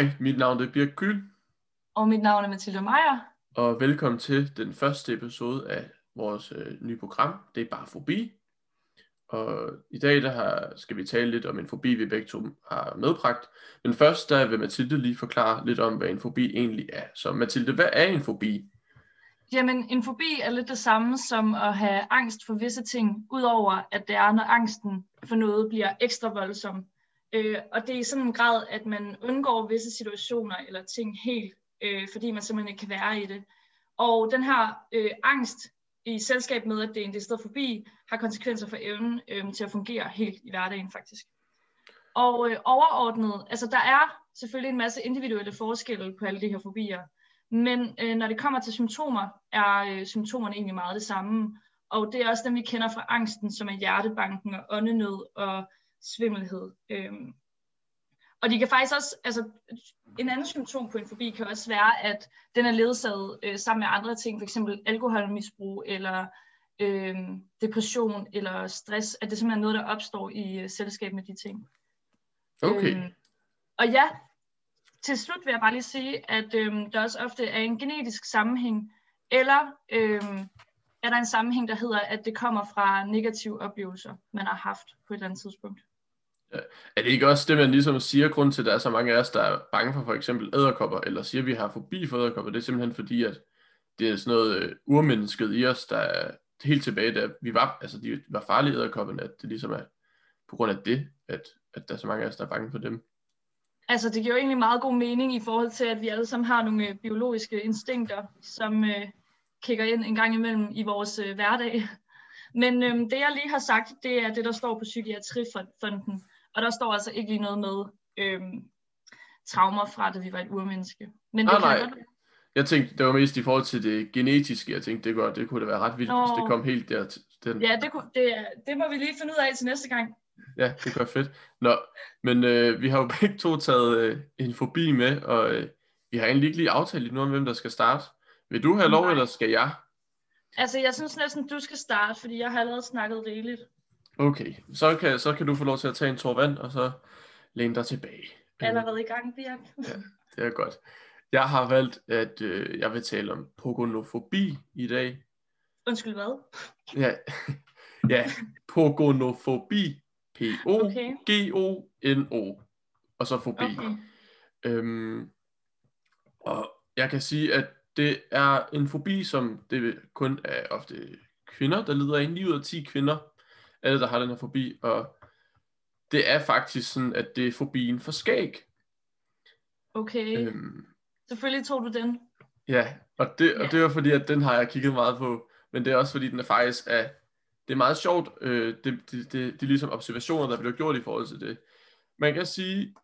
Hej, mit navn er Birk Kyl, Og mit navn er Mathilde Meier. og velkommen til den første episode af vores øh, nye program. Det er bare fobi. Og i dag der har, skal vi tale lidt om en fobi, vi begge to har medbragt. Men først der vil Mathilde lige forklare lidt om, hvad en fobi egentlig er. Så Mathilde, hvad er en fobi? Jamen, en fobi er lidt det samme som at have angst for visse ting, udover at det er, når angsten for noget bliver ekstra voldsom. Øh, og det er i sådan en grad, at man undgår visse situationer eller ting helt, øh, fordi man simpelthen ikke kan være i det. Og den her øh, angst i selskab med, at det er en decideret fobi, har konsekvenser for evnen øh, til at fungere helt i hverdagen faktisk. Og øh, overordnet, altså der er selvfølgelig en masse individuelle forskelle på alle de her fobier, men øh, når det kommer til symptomer, er øh, symptomerne egentlig meget det samme. Og det er også dem, vi kender fra angsten, som er hjertebanken og åndenød og svimmelhed. Øhm. Og de kan faktisk også, altså en anden symptom på en fobi kan også være, at den er ledsaget øh, sammen med andre ting, f.eks. alkoholmisbrug eller øh, depression eller stress, at det simpelthen er noget, der opstår i øh, selskab med de ting. Okay. Øhm, og ja, til slut vil jeg bare lige sige, at øhm, der også ofte er en genetisk sammenhæng, eller øhm, er der en sammenhæng, der hedder, at det kommer fra negative oplevelser, man har haft på et eller andet tidspunkt. Er det ikke også det, man ligesom siger, grund til, at der er så mange af os, der er bange for for eksempel æderkopper, eller siger, at vi har fobi for æderkopper, det er simpelthen fordi, at det er sådan noget øh, urmennesket i os, der er helt tilbage, da vi var, altså de var farlige æderkopperne, at det ligesom er på grund af det, at, at der er så mange af os, der er bange for dem. Altså, det giver jo egentlig meget god mening i forhold til, at vi alle sammen har nogle øh, biologiske instinkter, som øh, kigger ind en gang imellem i vores øh, hverdag. Men øh, det, jeg lige har sagt, det er det, der står på Psykiatrifonden. Og der står altså ikke lige noget med øh, traumer fra, da vi var et urmenneske. Men det Ah, kan nej. godt Jeg tænkte, det var mest i forhold til det genetiske, jeg tænkte, det, godt, det kunne da være ret vildt, Nå. hvis det kom helt der til den. Ja, det, kunne, det, det må vi lige finde ud af til næste gang. Ja, det være fedt. Nå, men øh, vi har jo begge to taget øh, en fobi med, og øh, vi har egentlig ikke lige aftalt lidt nu om, hvem der skal starte. Vil du have lov, Nej. eller skal jeg? Altså, jeg synes næsten, du skal starte, fordi jeg har allerede snakket rigeligt. Okay, så kan, så kan du få lov til at tage en tår vand, og så læne dig tilbage. Allerede i gang, Birk. Det er godt. Jeg har valgt, at øh, jeg vil tale om pogonofobi i dag. Undskyld, hvad? Ja, ja pogonofobi. P-O-G-O-N-O. Og så fobi. Okay. Øhm, og jeg kan sige, at det er en fobi, som det kun er ofte kvinder, der lider af. 9 ud af 10 kvinder, alle der har den her fobi. Og det er faktisk sådan, at det er fobien for skæg. Okay, Øhm, selvfølgelig tog du den. ja, og det, og Ja. det var fordi, at den har jeg kigget meget på. Men det er også fordi, den er faktisk er, det er meget sjovt. Øh, det, det, det, det er ligesom observationer, der bliver gjort i forhold til det. Man kan sige,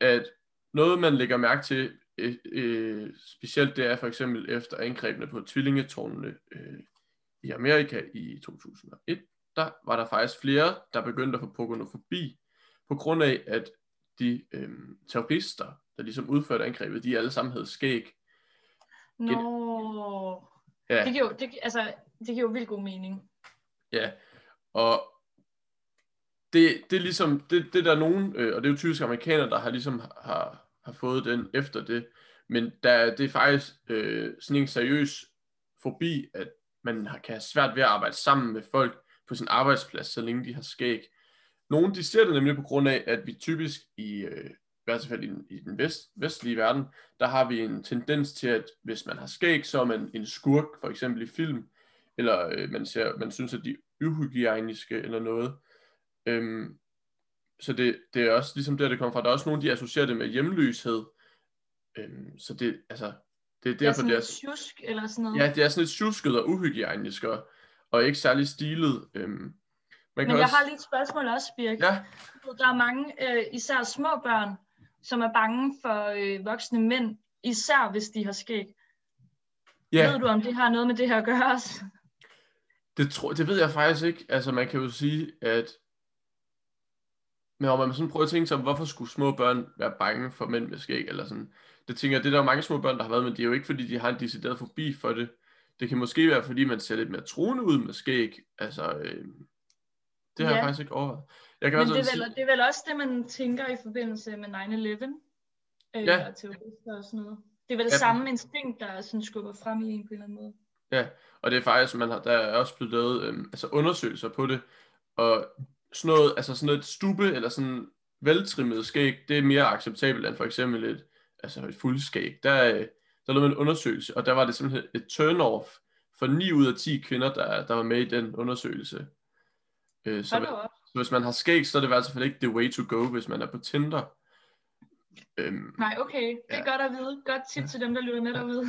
at noget, man lægger mærke til, øh, øh, specielt det er for eksempel efter angrebene på tvillingetårnene øh, i Amerika i 2001, der var der faktisk flere, der begyndte at få pogonofobi, på grund af, at de øh, terrorister, der ligesom udførte angrebet, de alle sammen havde skæg. Nå. Ja. Det giver, jo, det, altså, det giver jo vildt god mening. Ja, og det, det er ligesom, det, det der er nogen, øh, og det er jo typisk amerikanere, der har ligesom har, har fået den efter det, men der, det er faktisk øh, sådan en seriøs fobi, at man har, kan have svært ved at arbejde sammen med folk på sin arbejdsplads, så længe de har skæg. Nogle de ser det nemlig på grund af, at vi typisk i, øh, i hvert fald i, den- i den vest, vestlige verden, der har vi en tendens til, at hvis man har skæg, så er man en skurk, for eksempel i film, eller øh, man, ser, man synes, at de er uhygiejniske eller noget. Øhm, så det, det er også ligesom der, det kommer fra. Der er også nogen, de associerer det med hjemløshed. Øhm, så det, altså, det er Det er derfor, sådan det er, lidt tjusk eller sådan noget. ja, det er sådan lidt tjusket og uhygiejnisk, og, og ikke særlig stilet. Øhm, man Men kan jeg også, har lige et spørgsmål også, Birk. Ja, Der er mange, øh, især små børn, som er bange for øh, voksne mænd, især hvis de har skæg. ja. Ved du, om det har noget med det her at gøre også? Det, tror, det ved jeg faktisk ikke. Altså, man kan jo sige, at men når man sådan prøver at tænke sig, om, hvorfor skulle små børn være bange for mænd med skæg, eller sådan, det tænker jeg, det er der mange små børn, der har været, men det er jo ikke, fordi de har en decideret forbi for det. Det kan måske være, fordi man ser lidt mere truende ud med skæg. Altså, øh, det har Ja. jeg faktisk ikke overvejet. Jeg kan Men også det er, vel, det er vel også det, man tænker i forbindelse med 9-11? øh, Ja. og terrorister og sådan noget. Det er vel det Ja. samme instinkt, der sådan skubber frem i en på en eller anden måde. Ja, og det er faktisk, man har, der er også blevet lavet øhm, altså undersøgelser på det, og sådan noget, altså sådan et stube eller sådan veltrimmet skæg, det er mere acceptabelt end for eksempel et, altså et fuldskæg. Der, øh, der lavede man en undersøgelse, og der var det simpelthen et turn-off for 9 ud af 10 kvinder, der, der var med i den undersøgelse. Øh, så, så hvis man har skæg, så er det i hvert fald ikke the way to go, hvis man er på Tinder. Øhm, Nej, okay. Det er Ja. godt at vide. Godt tip til dem, der lytter med derude.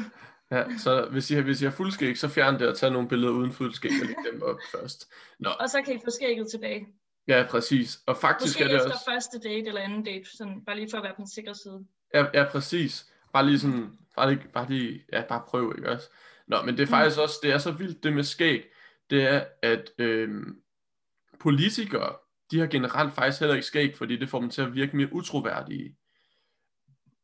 ja, så hvis I, har- hvis I har fuldskæg, så fjern det og tag nogle billeder uden fuldskæg og læg dem op først. Nå, Og så kan I få skægget tilbage. ja, præcis. Og faktisk Måske er det efter også... første date eller anden date, sådan, bare lige for at være på den sikre side. Ja, ja, præcis. Bare lige sådan, bare lige, bare lige, ja, bare prøv, ikke også? Nå, men det er faktisk også, det er så vildt det med skæg, det er, at øhm, politikere, de har generelt faktisk heller ikke skæg, fordi det får dem til at virke mere utroværdige.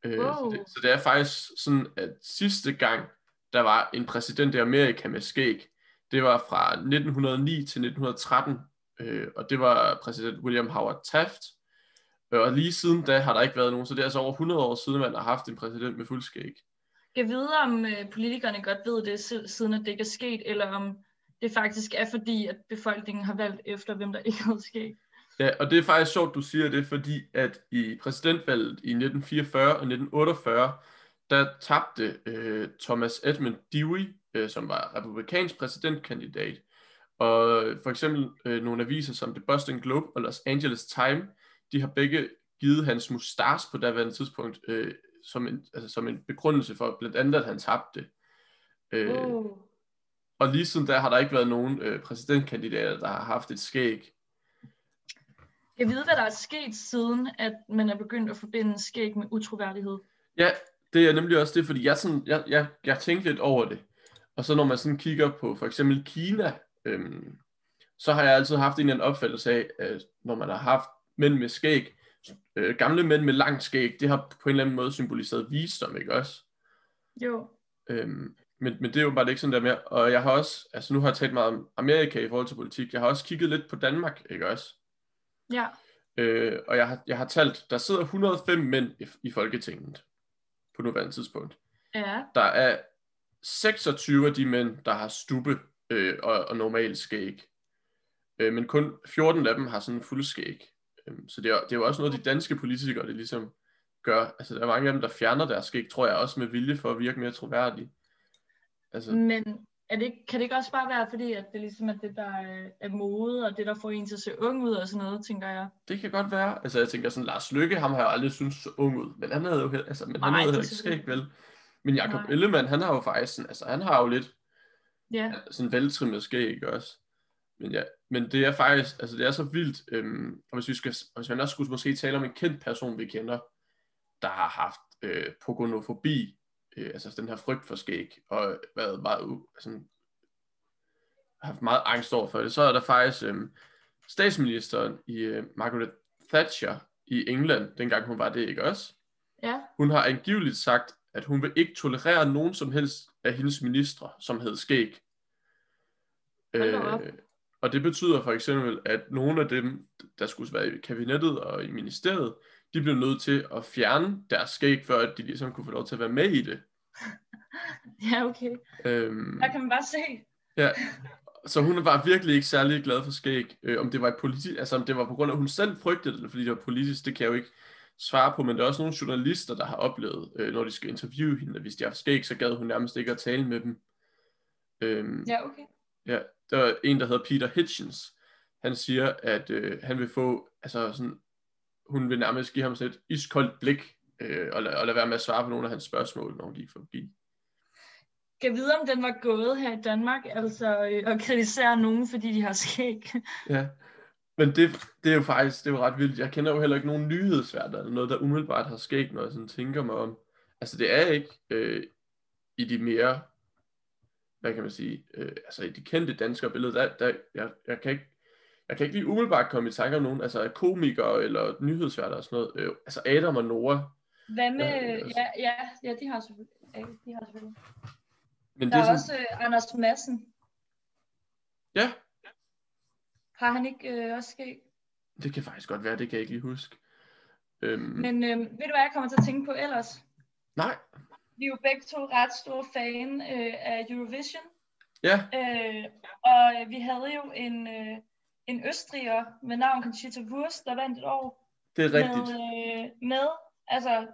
Øh, Wow. så, det, så det er faktisk sådan, at sidste gang, der var en præsident i Amerika med skæg, det var fra 1909 til 1913, øh, og det var præsident William Howard Taft, Øh, og lige siden da har der ikke været nogen, så det er altså over 100 år siden, man har haft en præsident med fuldskæg. Jeg ved, om øh, politikerne godt ved det, siden at det ikke er sket, eller om det faktisk er fordi, at befolkningen har valgt efter, hvem der ikke havde sket. Ja, og det er faktisk sjovt, du siger det, fordi at i præsidentvalget i 1944 og 1948, der tabte øh, Thomas Edmund Dewey, øh, som var republikansk præsidentkandidat. Og for eksempel øh, nogle aviser som The Boston Globe og Los Angeles Times, de har begge givet hans mustache på daværende tidspunkt øh, som, en, altså, som en begrundelse for blandt andet, at han tabte. Øh, Oh. Og lige siden der har der ikke været nogen øh, præsidentkandidater, der har haft et skæg. Jeg ved, hvad der er sket siden, at man er begyndt at forbinde skæg med utroværdighed. Ja, det er nemlig også det, fordi jeg, sådan, jeg, jeg, jeg tænkte lidt over det. Og så når man sådan kigger på for eksempel Kina, øhm, så har jeg altid haft en eller anden opfattelse af, at når man har haft mænd med skæg, øh, gamle mænd med lang skæg, det har på en eller anden måde symboliseret visdom, ikke også? Jo. Øhm, men, men det er jo bare ikke sådan der mere. Og jeg har også, altså nu har jeg talt meget om Amerika i forhold til politik, jeg har også kigget lidt på Danmark, ikke også? Ja. Øh, og jeg har, jeg har talt, der sidder 105 mænd i, i Folketinget på nuværende tidspunkt. Ja. Der er 26 af de mænd, der har stube øh, og, og normal skæg. Øh, men kun 14 af dem har sådan fuld skæg. Øh, så det er, det er jo også noget, de danske politikere, det ligesom gør. Altså der er mange af dem, der fjerner deres skæg, tror jeg også med vilje for at virke mere troværdige. Altså, Men er det, kan det ikke også bare være, fordi at det ligesom er det, der er, er mode, og det, der får en til at se ung ud og sådan noget, tænker jeg. det kan godt være. Altså jeg tænker sådan, Lars Lykke, ham har jeg aldrig syntes så ung ud. Men han havde jo altså, men han Nej, havde er heller ikke skæg, vel? Men Jacob Nej. Ellemann, han har jo faktisk sådan, altså han har jo lidt Ja. sådan veltrimmet skæg ikke også. Men ja, men det er faktisk, altså det er så vildt, øhm, og hvis vi skal, og hvis man også skulle måske tale om en kendt person, vi kender, der har haft øh, pogonofobi, øh, altså den her frygt for skæg, og været meget, u- altså, haft meget angst over for det, så er der faktisk øhm, statsministeren i øh, Margaret Thatcher i England, dengang hun var det, ikke også? Ja. Hun har angiveligt sagt, at hun vil ikke tolerere nogen som helst af hendes ministre, som havde skæg. Øh, og det betyder for eksempel, at nogle af dem, der skulle være i kabinettet og i ministeriet, de blev nødt til at fjerne deres skæg, før at de ligesom kunne få lov til at være med i det. Ja, okay. Øhm, Der kan man bare se. ja. Så hun var virkelig ikke særlig glad for skæg. Øh, om det var politisk, altså om det var på grund af, at hun selv frygtede det, fordi det var politisk, det kan jeg jo ikke svare på, men der er også nogle journalister, der har oplevet, øh, når de skal interviewe hende, at hvis de har skæg, så gad hun nærmest ikke at tale med dem. Øhm, Ja, okay. Ja, der er en, der hedder Peter Hitchens. Han siger, at øh, han vil få, altså sådan, hun vil nærmest give ham sådan et iskoldt blik, øh, og, lade, og lade være med at svare på nogle af hans spørgsmål, når hun gik forbi. Kan vide, om den var gået her i Danmark, altså øh, at kritisere nogen, fordi de har skæg. Ja, men det, det er jo faktisk, det er jo ret vildt. Jeg kender jo heller ikke nogen nyhedsværter, eller noget, der umiddelbart har skæg, når jeg sådan tænker mig om. Altså det er ikke øh, i de mere, hvad kan man sige, øh, altså i de kendte danskere billeder, der, der jeg, jeg kan ikke, jeg kan ikke lige umiddelbart komme i tanke om nogen, altså komikere eller nyhedsværter og sådan noget. Øh, altså Adam og Nora. Hvad med... Ja, altså. Ja, ja, ja de har selvfølgelig. Ja, de har selvfølgelig. Men Der det er er sådan, også øh, Anders Madsen. ja, Har han ikke øh, også skæg? det kan faktisk godt være, det kan jeg ikke lige huske. Øhm, Men øh, ved du hvad jeg kommer til at tænke på ellers? nej, Vi er jo begge to ret store fan øh, af Eurovision. ja, Øh, og øh, vi havde jo en, øh, en østriger med navn Conchita Wurst, der vandt et år det er rigtigt. med, øh, med altså,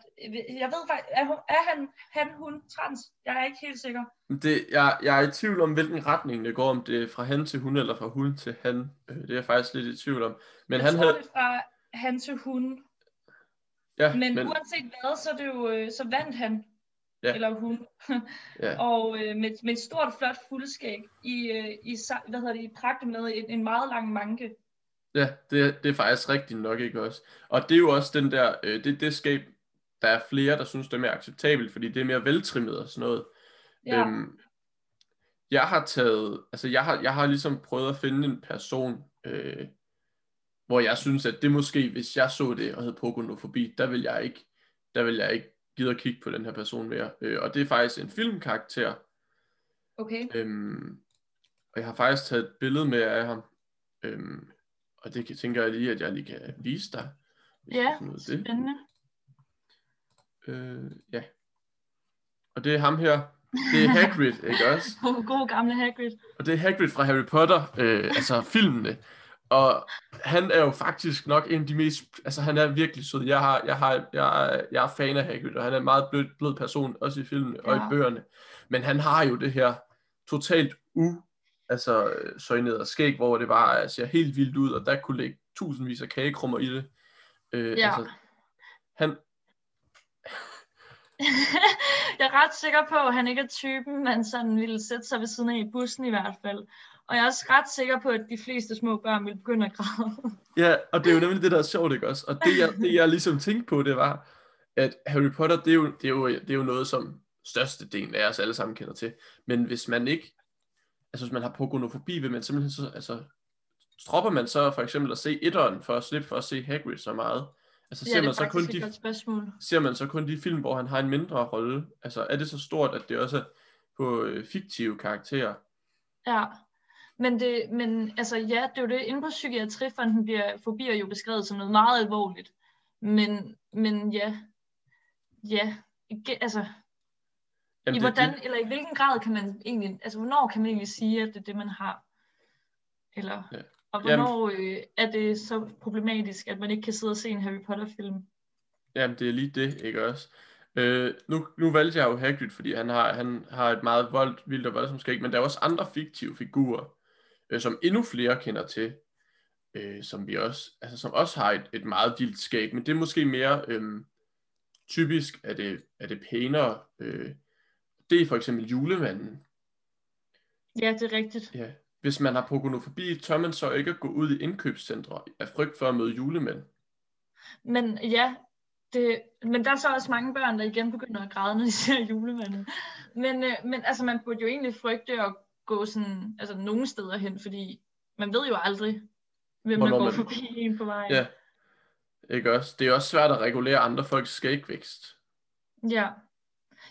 jeg ved faktisk, er, hun, er han, han, hun trans? Jeg er ikke helt sikker. Det, jeg, jeg er i tvivl om, hvilken retning det går, om det er fra han til hun, eller fra hun til han. Øh, Det er jeg faktisk lidt i tvivl om. Men jeg han tror, havde... det fra han til hun. Ja, Men, men, uanset hvad, så, det jo, øh, så vandt han, Ja. eller hun. ja, Og øh, med, med et stort, flot fuldskæg i, øh, i, hvad hedder det, i pragt med en, en meget lang manke. ja det, det er faktisk rigtigt nok, ikke også? Og det er jo også den der, øh, det, det skab, der er flere, der synes, det er mere acceptabelt, fordi det er mere veltrimmet og sådan noget. Ja, Øhm, jeg har taget, altså jeg har, jeg har ligesom prøvet at finde en person, øh, hvor jeg synes, at det måske, hvis jeg så det og hed Pogonofobi, der vil jeg ikke, der vil jeg ikke gide at kigge på den her person mere. Øh, og det er faktisk en filmkarakter, okay. øhm, og jeg har faktisk taget et billede med af ham, øhm, og det kan, tænker jeg lige, at jeg lige kan vise dig. Ja, det. spændende. Øh, ja. Og det er ham her. Det er Hagrid, ikke også? God gamle Hagrid. Og det er Hagrid fra Harry Potter, øh, altså filmene. Og han er jo faktisk nok en af de mest, altså han er virkelig sød. Jeg, har, jeg, har, jeg, er, jeg er fan af Hagrid, og han er en meget blød, blød person, også i filmene og Ja. i bøgerne. Men han har jo det her totalt u, altså søjnet skæg, hvor det bare ser helt vildt ud, og der kunne ligge tusindvis af kagekrummer i det. Øh, Ja. altså, han, jeg er ret sikker på, at han ikke er typen, man sådan ville sætte sig ved siden af i bussen i hvert fald. Og jeg er også ret sikker på, at de fleste små børn vil begynde at græde. Ja, og det er jo nemlig det, der er sjovt, ikke også? Og det, jeg, det, jeg ligesom tænkte på, det var, at Harry Potter, det er jo, det er jo, det er jo noget, som størstedelen af os alle sammen kender til. Men hvis man ikke, altså hvis man har pogonofobi, vil man simpelthen så, altså, stropper man så for eksempel at se etteren, for at slippe for at se Hagrid så meget? Altså Ja, ser det man, så kun de, ser man så kun de film, hvor han har en mindre rolle? Altså er det så stort, at det også er på øh, fiktive karakterer? Ja. Men, det, men altså ja, det er jo det. Inde på Psykiatrifonden bliver fobier jo beskrevet som noget meget alvorligt. Men, men ja, ja, altså Jamen, i det, hvordan, det, eller i hvilken grad kan man egentlig, altså hvornår kan man egentlig sige, at det er det, man har? Eller, Ja. og Jamen- hvornår øh, er det så problematisk, at man ikke kan sidde og se en Harry Potter-film? Jamen, det er lige det, ikke også? Øh, nu, nu valgte jeg jo Hagrid, fordi han har, han har et meget voldt, vildt og voldsomt skæg, men der er også andre fiktive figurer, øh, som endnu flere kender til, øh, som vi også, altså som også har et, et meget vildt skæg, men det er måske mere øh, typisk, at det, er det pænere. Øh, det er for eksempel julemanden. Ja, det er rigtigt. Ja. Hvis man har pogonofobi, tør man så ikke at gå ud i indkøbscentre af frygt for at møde julemænd. Men ja, det, men der er så også mange børn, der igen begynder at græde, når de ser julemanden. Men, øh, men altså, man burde jo egentlig frygte at gå sådan, altså nogle steder hen, fordi man ved jo aldrig, hvem der Hvornår går man- forbi en på vejen. Ja. Ikke også? Det er også svært at regulere andre folks skægvækst. ja.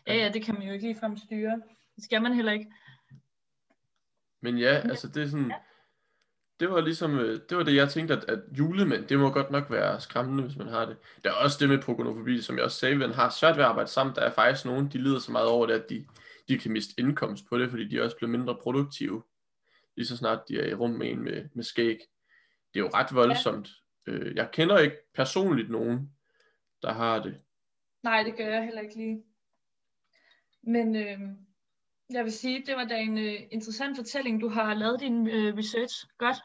Ja, ja, det kan man jo ikke ligefrem styre. Det skal man heller ikke. Men ja, altså det er sådan, det var ligesom, øh, det var det jeg tænkte, at, at julemænd, det må godt nok være skræmmende, hvis man har det. Der er også det med pogonofobi, som jeg også sagde, man har svært ved at arbejde sammen. Der er faktisk nogen, de lider så meget over det, at de, de kan miste indkomst på det, fordi de også bliver mindre produktive, lige så snart de er i rum med en med, med skæg. Det er jo ret voldsomt. Øh, Jeg kender ikke personligt nogen, der har det. Nej, det gør jeg heller ikke lige. Men øh, jeg vil sige, det var da en øh, interessant fortælling. Du har lavet din øh, research godt.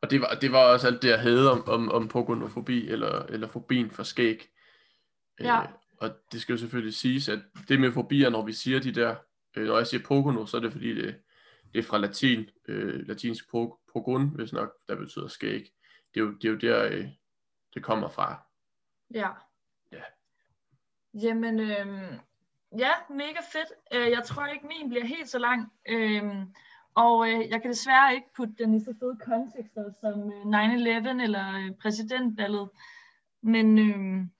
Og det var, det var også alt det, jeg havde om, om, om pogonofobi, eller, eller fobien for skæg. Ja. Øh, og det skal jo selvfølgelig siges, at det med fobier, når vi siger de der, øh, når jeg siger pogono, så er det fordi, det, det er fra latin, øh, latinsk pog, pogon, hvis nok, der betyder skæg. Det er jo, det er jo der, øh, det kommer fra. Ja. Ja. Jamen, øhm, ja, mega fedt. Øh, jeg tror ikke, min bliver helt så lang. Øhm, og øh, jeg kan desværre ikke putte den i så fede kontekster som øh, 9-11 eller øh, præsidentvalget. Men øhm,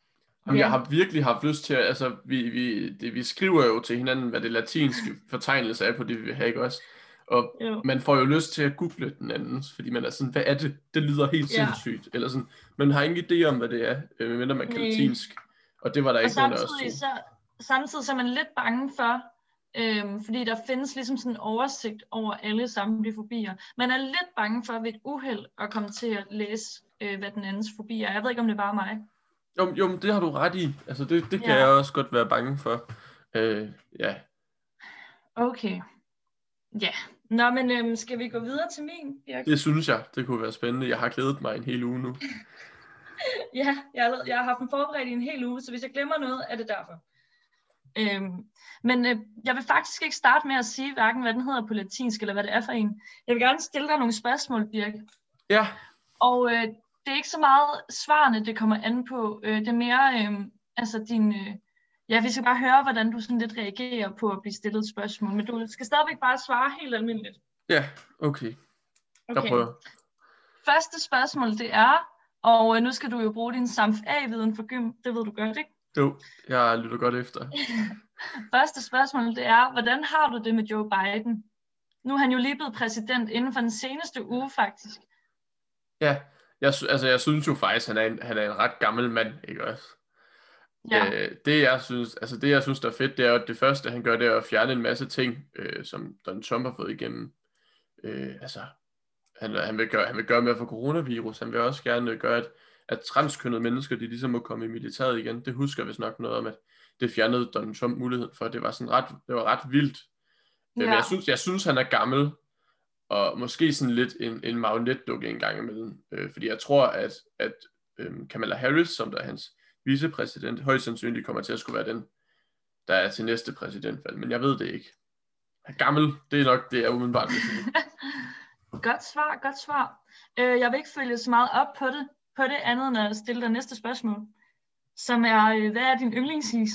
Jamen, Ja. Jeg har virkelig haft lyst til, at, altså, vi, vi, det, vi skriver jo til hinanden, hvad det latinske fortegnelse er på det, vi vil have, ikke også? Og Jo. man får jo lyst til at google den andens, fordi man er sådan, hvad er det? Det lyder helt Ja. sindssygt. Eller sådan, man har ingen idé om, hvad det er, øh, medmindre man kan Nej. latinsk. Og det var der Og ikke nogen af os så, samtidig så er man lidt bange for, øhm, fordi der findes ligesom sådan en oversigt over alle samtlige. Man er lidt bange for ved et uheld at komme til at læse, øh, hvad den andens fobi er. Jeg ved ikke, om det er bare mig. Jo, jo, men det har du ret i. Altså, det, det kan Ja. jeg også godt være bange for. Øh, ja. Okay. Ja. Nå, men øhm, skal vi gå videre til min, Birk? Det synes jeg, det kunne være spændende. Jeg har glædet mig en hel uge nu. Ja, jeg har, jeg har haft den forberedt i en hel uge, så hvis jeg glemmer noget, er det derfor. Øhm, men øh, jeg vil faktisk ikke starte med at sige hverken, hvad den hedder på latinsk, eller hvad det er for en. Jeg vil gerne stille dig nogle spørgsmål, Birk. Ja, Og øh, det er ikke så meget svarene, det kommer an på. Øh, det er mere, øh, altså din... Øh, ja, vi skal bare høre, hvordan du sådan lidt reagerer på at blive stillet et spørgsmål. Men du skal stadigvæk bare svare helt almindeligt. ja, okay. Jeg prøver. Første spørgsmål, det er, og øh, nu skal du jo bruge din SAMF A-viden for gym, det ved du godt, ikke? Jo, jeg lytter godt efter. Første spørgsmål, det er, hvordan har du det med Joe Biden? Nu er han jo lige blevet præsident inden for den seneste uge, faktisk. Ja, jeg, altså, jeg synes jo faktisk, han er en, han er en ret gammel mand, ikke også? Ja, Øh, det jeg synes, altså det jeg synes der er fedt, det er at det første han gør, det er at fjerne en masse ting, øh, som Donald Trump har fået igennem. Øh, altså, han, han, vil gøre, han vil gøre mere for coronavirus, han vil også gerne gøre, at, at transkønnede mennesker, de ligesom må komme i militæret igen. Det husker vist nok noget om, at det fjernede Donald Trump muligheden for. Det var sådan ret, det var ret vildt. Ja. Men jeg synes, jeg synes, han er gammel, og måske sådan lidt en, en marionetdukke en gang imellem. Øh, fordi jeg tror, at, at øhm, Kamala Harris, som der er hans vicepræsident, højst sandsynligt kommer til at skulle være den, der er til næste præsidentvalg. Men jeg ved det ikke. Er gammel, det er nok det, jeg umiddelbart vil godt svar, godt svar. Øh, jeg vil ikke følge så meget op på det, på det andet end at stille dig næste spørgsmål. Som er, øh, hvad er din yndlingsis?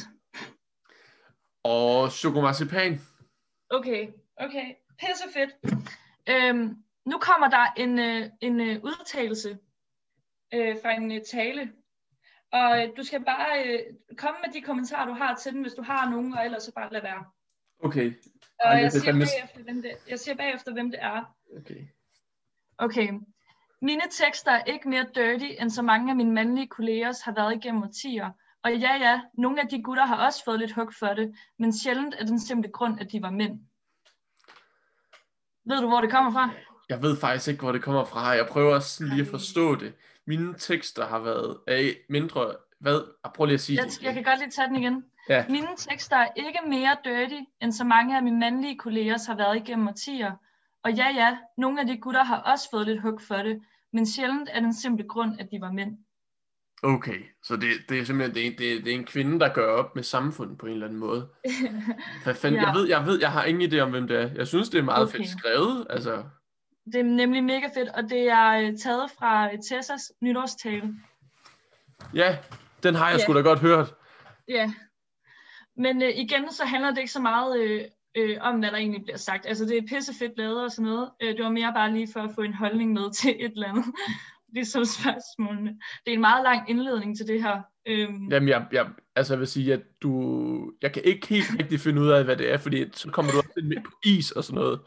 Og chokomarcipan. Okay, okay. Pisse fedt. Øhm, nu kommer der en, øh, en øh, udtalelse øh, fra en øh, tale. Og øh, du skal bare øh, komme med de kommentarer, du har til den, hvis du har nogen, og ellers så bare lade være. Okay. Og Ej, jeg er siger, fandme- bagefter, hvem det, jeg siger bagefter, hvem det er. okay. Okay. Mine tekster er ikke mere dirty, end så mange af mine mandlige kollegers har været igennem årtier. Og ja, ja, nogle af de gutter har også fået lidt hug for det, men sjældent er den simple grund, at de var mænd. Ved du, hvor det kommer fra? Jeg ved faktisk ikke, hvor det kommer fra. Jeg prøver også lige at forstå det. Mine tekster har været af mindre... Hvad? Ah, Prøv lige at sige Jeg, det jeg kan godt lige tage den igen. Ja. Mine tekster er ikke mere dirty, end så mange af mine mandlige kollegers har været igennem årtier. Og ja, ja, nogle af de gutter har også fået lidt hug for det, men sjældent er den simple grund, at de var mænd. Okay, så det, det er simpelthen det er, det, er, det er en kvinde, der gør op med samfundet på en eller anden måde. Hvad fanden? Ja. Jeg, ved, jeg ved, jeg har ingen idé om, hvem det er. Jeg synes, det er meget Okay. fedt skrevet. Altså, Det er nemlig mega fedt, og det er øh, taget fra øh, Tessas nytårstale. ja, den har jeg Ja. sgu da godt hørt. Ja. Men øh, igen, så handler det ikke så meget øh, øh, om, hvad der egentlig bliver sagt. Altså, det er pissefedt lavet og sådan noget. Øh, det var mere bare lige for at få en holdning med til et eller andet. Ligesom spørgsmålene. Det er en meget lang indledning til det her. Øhm, Jamen, jeg, jeg, altså, jeg vil sige, at du... Jeg kan ikke helt rigtig finde ud af, hvad det er, fordi så kommer du også med på is og sådan noget.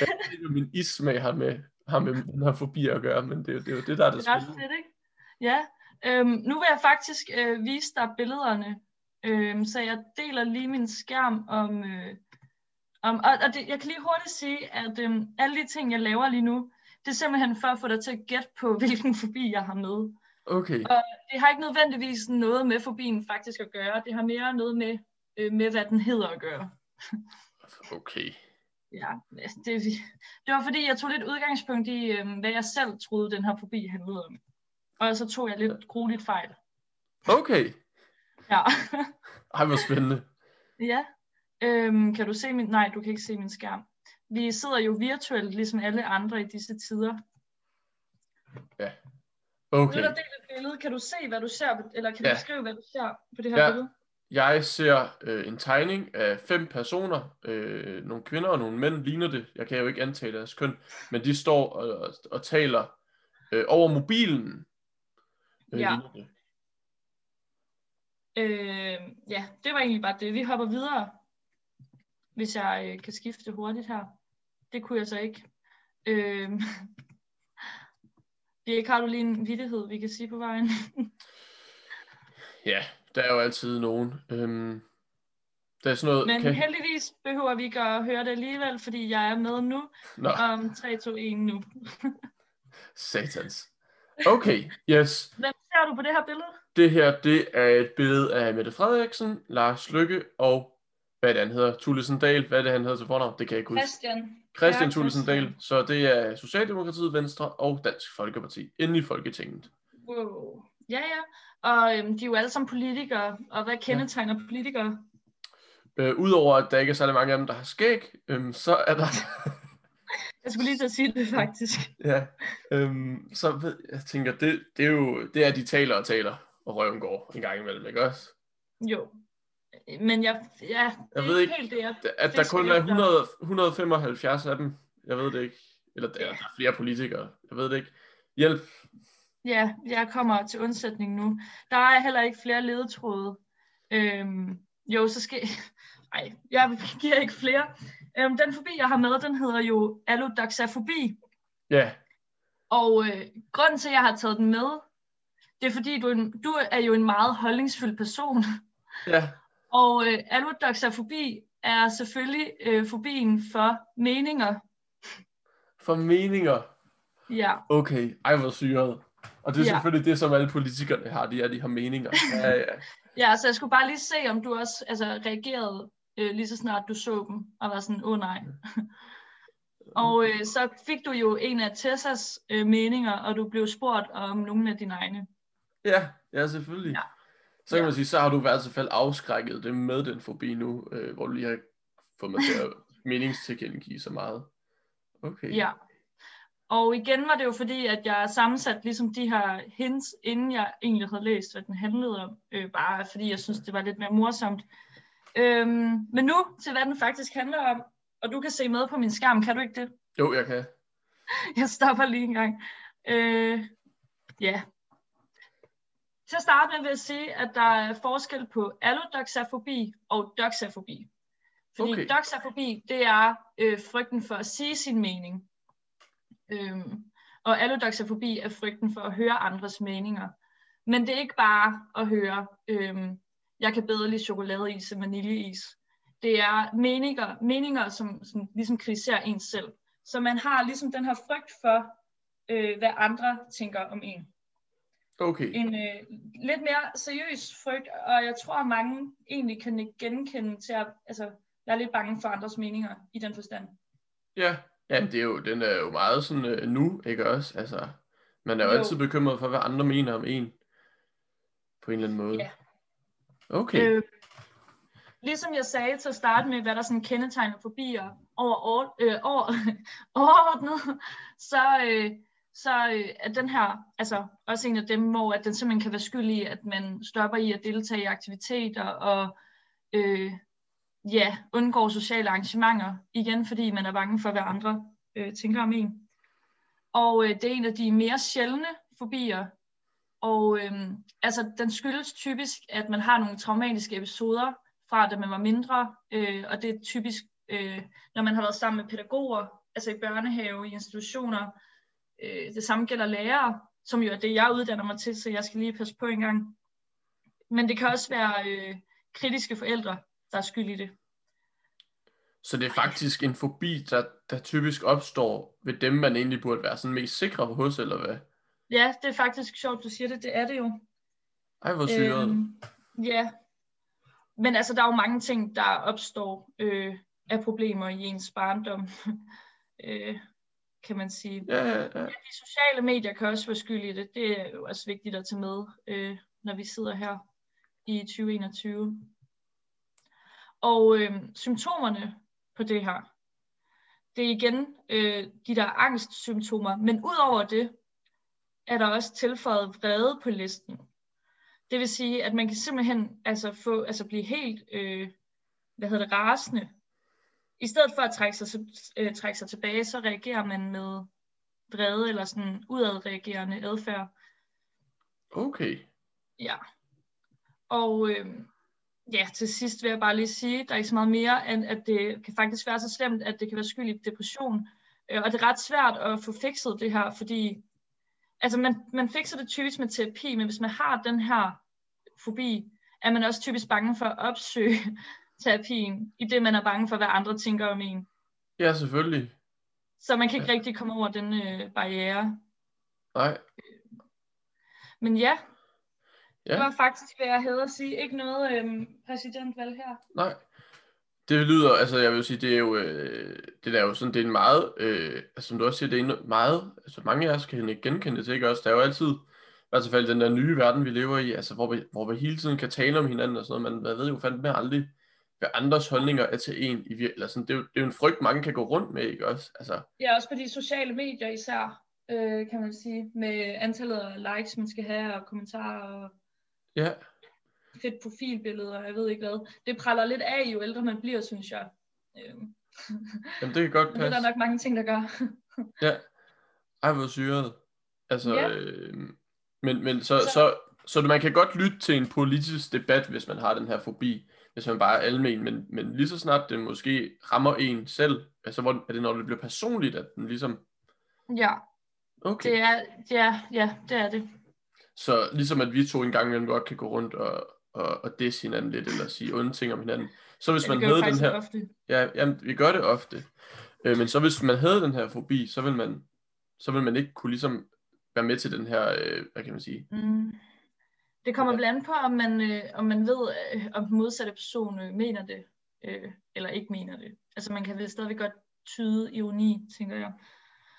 Jeg ved om min issmag har med, har med den her fobi at gøre, men det, er jo- det er jo det, der er det Det er spændende. fedt, ikke? Ja. Øhm, nu vil jeg faktisk øh, vise dig billederne. Øhm, så jeg deler lige min skærm om... Øh, om og og det, jeg kan lige hurtigt sige, at øhm, alle de ting, jeg laver lige nu, det er simpelthen for at få dig til at gætte på, hvilken fobi jeg har med. Okay, Det har ikke nødvendigvis noget med fobien faktisk at gøre. Det har mere noget med, øh, med hvad den hedder at gøre. okay. Ja, altså, det, det var fordi, jeg tog lidt udgangspunkt i, øh, hvad jeg selv troede, den her fobi handlede om. Og så tog jeg lidt grueligt fejl. Okay. Ja. Ej, hvor spændende. ja. Øhm, kan du se min... Nej, du kan ikke se min skærm. Vi sidder jo virtuelt, ligesom alle andre i disse tider. Nu Okay. er der delt et billede. Kan du se, hvad du ser? Eller kan du Ja. beskrive, hvad du ser på det her Ja. billede? Jeg ser øh, en tegning af fem personer, øh, nogle kvinder og nogle mænd ligner det. Jeg kan jo ikke antage deres køn, men de står og, og, og taler øh, over mobilen. Øh, Ja. det. Øh, ja, det var egentlig bare det. Vi hopper videre, hvis jeg øh, kan skifte hurtigt her. det kunne jeg så ikke. Øh, Dirk, har du lige en vittighed, vi kan sige på vejen? ja, der er jo altid nogen. Øhm, der er sådan noget, Men kan... heldigvis behøver vi ikke at høre det alligevel, fordi jeg er med nu. Nå. Om 3, 2, 1 nu. Satans. Okay, yes. Hvem ser du på det her billede? Det her, det er et billede af Mette Frederiksen, Lars Lykke og, hvad det han hedder, Thulesen Dahl. Hvad er det, han hedder til fornavn? Det kan jeg ikke huske. Christian. Christian Thulesen Dahl. Så det er Socialdemokratiet, Venstre og Dansk Folkeparti inde i Folketinget. Wow. Ja, ja. Og øhm, de er jo alle sammen politikere. Og hvad kendetegner ja. politikere? Øh, Udover at der ikke er særlig mange af dem, der har skæg, øhm, så er der... jeg skulle lige til at sige det faktisk. ja, øhm, så ved, jeg tænker, det, det er jo det er, de taler og taler, og røven går en gang imellem, ikke også? Jo, men jeg, ja, jeg ved ikke, helt det, jeg at der kun er 100, 175 af dem. Jeg ved det ikke. Eller der, ja. der er flere politikere. Jeg ved det ikke. Hjælp. Ja, jeg kommer til undsætning nu. Der er heller ikke flere ledetråde. Øhm, jo, så skal... Nej, jeg giver ikke flere. Øhm, den forbi, jeg har med, den hedder jo allodoxafobi. Ja. Og øh, grunden til, at jeg har taget den med, det er fordi, du er, en, du er jo en meget holdningsfyldt person. Ja. Og øh, allodoxafobi er selvfølgelig øh, fobien for meninger. For meninger? Ja. Okay, ej hvor syret. Og det er ja. selvfølgelig det, som alle politikerne har, de er, de har meninger. Ja, ja. ja, så jeg skulle bare lige se, om du også altså, reagerede øh, lige så snart du så dem, og var sådan, åh oh, nej. og øh, så fik du jo en af Tessas øh, meninger, og du blev spurgt om nogle af dine egne. Ja, ja selvfølgelig. Ja. Så kan man sige, så har du i hvert fald afskrækket det med den fobi nu, øh, hvor du lige har fået mig til at meningstilkendegive så meget. Okay. Ja. Og igen var det jo fordi, at jeg sammensat ligesom de her hints, inden jeg egentlig havde læst, hvad den handlede om. Øh, bare fordi jeg synes, det var lidt mere morsomt. Øhm, men nu til, hvad den faktisk handler om. Og du kan se med på min skærm, kan du ikke det? Jo, jeg kan. Jeg stopper lige en gang. Øh, ja, til at starte med vil jeg sige, at der er forskel på allodoxafobi og doxafobi. Fordi okay. doxafobi, det er øh, frygten for at sige sin mening. Øhm, og allodoxafobi er frygten for at høre andres meninger. Men det er ikke bare at høre, øhm, jeg kan bedre lide chokoladeis end vaniljeis. Det er meninger, meninger som, som ligesom kritiserer en selv. Så man har ligesom den her frygt for, øh, hvad andre tænker om en. Okay. En øh, lidt mere seriøs frygt, og jeg tror, at mange egentlig kan genkende til at altså, være lidt bange for andres meninger i den forstand. Ja, ja det er jo, den er jo meget sådan øh, nu, ikke også? Altså, man er jo, jo altid bekymret for, hvad andre mener om en, på en eller anden måde. Ja. Okay. Øh, ligesom jeg sagde til at starte med, hvad der sådan kendetegner forbier over, over, øh, over overordnet, så, øh, så øh, er den her altså også en af dem, hvor at den simpelthen kan være skyld i, at man stopper i at deltage i aktiviteter og øh, ja, undgår sociale arrangementer, igen fordi man er bange for, hvad andre øh, tænker om en. Og øh, det er en af de mere sjældne fobier, og øh, altså, den skyldes typisk, at man har nogle traumatiske episoder fra, da man var mindre, øh, og det er typisk, øh, når man har været sammen med pædagoger, altså i børnehave, i institutioner, Øh, det samme gælder lærere, som jo er det, jeg uddanner mig til, så jeg skal lige passe på en gang. Men det kan også være øh, kritiske forældre, der er skyld i det. Så det er faktisk en fobi, der, der typisk opstår ved dem, man egentlig burde være sådan mest sikre hos, eller hvad? Ja, det er faktisk sjovt, du siger det. Det er det jo. Ej, hvor syret. Øhm, ja. Men altså, der er jo mange ting, der opstår øh, af problemer i ens barndom. øh, kan man sige. Ja, ja, ja. De sociale medier kan også være skyld i det. Det er jo også vigtigt at tage med, øh, når vi sidder her i 2021. Og øh, symptomerne på det her, det er igen øh, de der angstsymptomer, men udover det, er der også tilføjet vrede på listen. Det vil sige, at man kan simpelthen altså få, altså blive helt, øh, hvad hedder det, rasende, i stedet for at trække sig, øh, trække sig tilbage, så reagerer man med vrede eller sådan udadreagerende adfærd. Okay. Ja. Og øh, ja, til sidst vil jeg bare lige sige, der er ikke så meget mere, end at det kan faktisk være så slemt, at det kan være skyld i depression. Øh, og det er ret svært at få fikset det her, fordi altså man, man fikser det typisk med terapi, men hvis man har den her fobi, er man også typisk bange for at opsøge terapien, i det man er bange for, hvad andre tænker om en. Ja, selvfølgelig. Så man kan ikke rigtig komme over den øh, barriere. Nej. Men ja, Ja. det var faktisk, hvad jeg havde at sige. Ikke noget øhm, præsidentvalg her. Nej. Det lyder, altså jeg vil sige, det er jo, øh, det er jo sådan, det er en meget, øh, altså som du også siger, det er en meget, altså mange af os kan ikke genkende det ikke også? Der er jo altid, i hvert fald den der nye verden, vi lever i, altså hvor vi, hvor vi hele tiden kan tale om hinanden og sådan noget, men man ved jo fandme aldrig, hvad andres holdninger er til en, i, vir- eller sådan, det, er jo, det er jo en frygt, mange kan gå rundt med, ikke også? Altså, Ja, også på de sociale medier især, øh, kan man sige, med antallet af likes, man skal have, og kommentarer, og ja, fedt profilbilleder, og jeg ved ikke hvad. Det praller lidt af, jo ældre man bliver, synes jeg. Øhm, jamen det kan godt og det er passe. der nok mange ting, der gør. Ja. Ej, hvor syret. Altså, Ja. øh, men, men så, Så- så, så, man kan godt lytte til en politisk debat, hvis man har den her fobi, hvis man bare er almen, men, men lige så snart det måske rammer en selv, altså hvor er det, når det bliver personligt, at den ligesom, Ja, okay. det er, ja, ja, det er det. Så ligesom at vi to en gang imellem godt kan gå rundt og, og, og disse hinanden lidt, eller sige onde ting om hinanden. Så hvis Ja, man havde den her, ofte. ja, jamen, vi gør det ofte, øh, men så hvis man havde den her fobi, så vil man, så vil man ikke kunne ligesom være med til den her, øh, hvad kan man sige, Mm. Det kommer Ja. blandt på, om man, øh, om man ved, øh, om den modsatte person øh, mener det, øh, eller ikke mener det. Altså man kan vel stadigvæk godt tyde ironi, tænker jeg.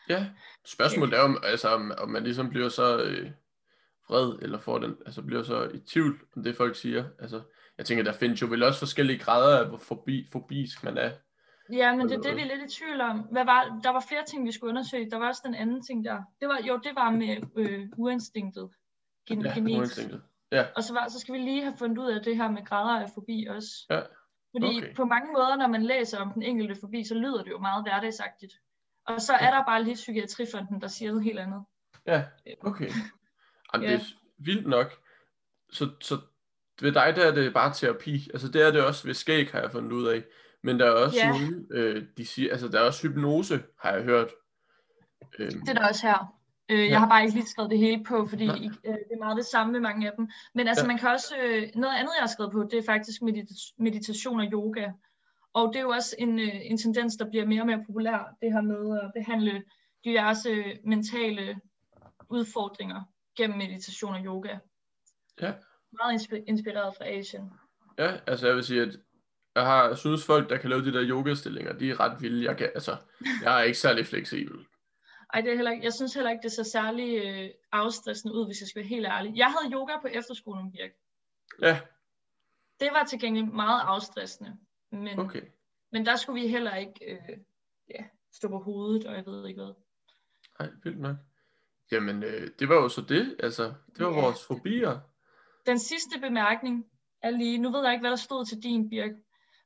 Ja, spørgsmålet er om, altså, om, om man ligesom bliver så øh, vred, eller får den, altså bliver så i tvivl om det folk siger. Altså, jeg tænker, der findes jo vel også forskellige grader af, hvor forbi, fobisk man er. Ja, men det er det, vi er lidt i tvivl om. Hvad var, der var flere ting, vi skulle undersøge. Der var også den anden ting der. Det var, jo, det var med øh, uinstinktet. Gen, Ja, genetisk. uinstinktet. Ja, Og så, var, så skal vi lige have fundet ud af det her med grader af fobi også. Ja, Fordi okay. på mange måder, når man læser om den enkelte fobi, så lyder det jo meget hverdagsagtigt. Og så er der bare lige Psykiatrifonden, der siger noget helt andet. ja, okay. Jamen, Ja. det er vildt nok. Så, så ved dig, der er det bare terapi. Altså, det er det også ved skæg, har jeg fundet ud af. Men der er også Ja. nogle, øh, de siger, altså der er også hypnose, har jeg hørt. Øhm, Det er der også her. Øh, Ja. Jeg har bare ikke lige skrevet det hele på, fordi Nej. øh, det er meget det samme med mange af dem. Men altså Ja. man kan også, øh, noget andet jeg har skrevet på, det er faktisk medita- meditation og yoga. Og det er jo også en, øh, en tendens, der bliver mere og mere populær, det her med at behandle diverse mentale udfordringer gennem meditation og yoga. Ja. Meget inspi- inspireret fra Asien. Ja, altså jeg vil sige, at jeg har synes folk, der kan lave de der yogastillinger, de er ret vilde. Jeg, kan, altså, jeg er ikke særlig fleksibel. Ej, det er heller ikke, jeg synes heller ikke, det ser særlig øh, afstressende ud, hvis jeg skal være helt ærlig. Jeg havde yoga på efterskolen, Birk. Ja, Det var til gengæld meget afstressende. Men, okay. men der skulle vi heller ikke øh, ja, stå på hovedet, og jeg ved ikke hvad. Ej, vildt nok. Jamen, øh, det var jo så det. Altså, det var Ja. vores fobier. Den sidste bemærkning er lige, nu ved jeg ikke, hvad der stod til din, Birk,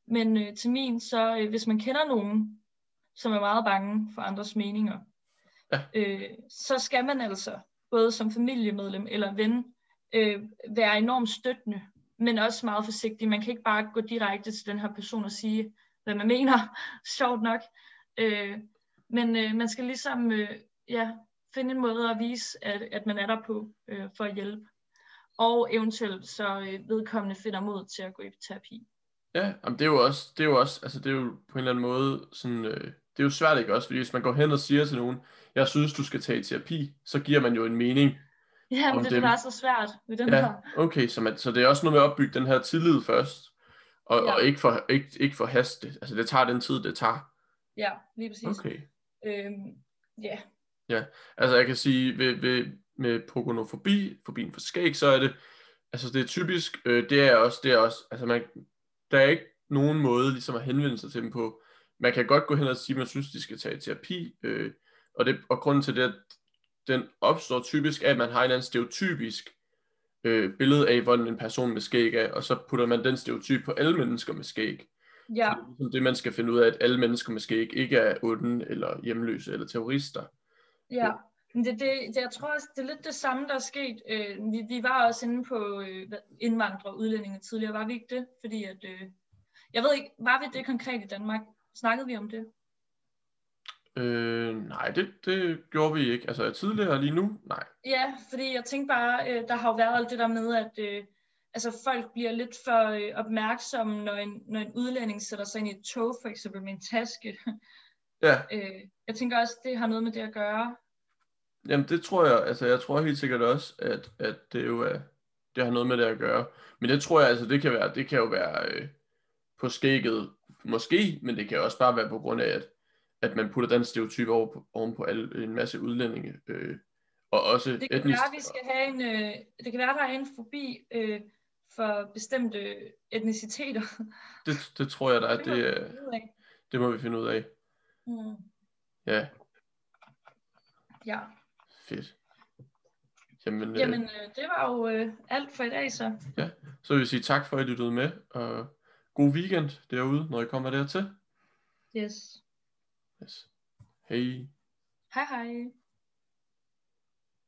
men øh, til min, så øh, hvis man kender nogen, som er meget bange for andres meninger, Ja. øh, så skal man altså, både som familiemedlem eller ven, øh, være enormt støttende, men også meget forsigtig. Man kan ikke bare gå direkte til den her person og sige, hvad man mener, sjovt nok. Øh, men øh, man skal ligesom øh, ja, finde en måde at vise, at, at man er der på øh, for at hjælpe. Og eventuelt så øh, vedkommende finder mod til at gå i terapi. Ja, jamen, det er jo også, det er jo også, altså det er jo på en eller anden måde sådan, øh, det er jo svært ikke også, fordi hvis man går hen og siger til nogen, jeg synes, du skal tage i terapi, så giver man jo en mening. Ja, men det er dem. er så svært ved den Ja, her. okay, så, man, så det er også noget med at opbygge den her tillid først, og, Ja. og ikke, for, ikke, ikke for haste. Altså det tager den tid, det tager. Ja, lige præcis. Okay. Øhm, ja, Altså jeg kan sige, ved, ved, med pogonofobi, fobien for skæg, så er det, altså det er typisk, øh, det er også, det er også, altså man, der er ikke nogen måde ligesom at henvende sig til dem på. Man kan godt gå hen og sige, at man synes, de skal tage terapi, øh, og, det, og grunden til det, at den opstår typisk, at man har en eller anden stereotypisk øh, billede af, hvordan en person med skæg er, og så putter man den stereotyp på alle mennesker med skæg. ja, Så det er ligesom det, man skal finde ud af, at alle mennesker med skæg ikke er onde, eller hjemløse, eller terrorister. ja. Men det, det, det, jeg tror også, det er lidt det samme, der er sket. Øh, vi, vi var også inde på øh, indvandrere og udlændinge tidligere, var vi ikke det? Fordi at, øh, jeg ved ikke, var vi det konkret i Danmark? Snakkede vi om det? Øh, nej, det, det gjorde vi ikke. Altså tidligere lige nu, nej. Ja, fordi jeg tænkte bare, øh, der har jo været alt det der med, at øh, altså folk bliver lidt for øh, opmærksomme, når en, når en udlænding sætter sig ind i et tog, for eksempel med en taske. Ja, øh, jeg tænker også, det har noget med det at gøre. jamen det tror jeg, altså jeg tror helt sikkert også, at, at det jo er, det har noget med det at gøre. Men det tror jeg, altså det kan være, det kan jo være øh, på skægget, måske, men det kan også bare være på grund af, at, at man putter den stereotyp over på, oven på alle, en masse udlændinge, øh, og også Det kan etnisk. være, at vi skal have en, øh, det kan være, der er en forbi øh, for bestemte etniciteter. Det, det tror jeg, der er, Det må vi det, finde øh, ud af. det må vi finde ud af. Mm, Ja, ja. fedt. Jamen, øh, Jamen, øh, det var jo øh, alt for i dag så. så vil jeg sige tak for, at I lyttede med, og god weekend derude, når I kommer dertil. Yes. Yes. Hej. Hej hej.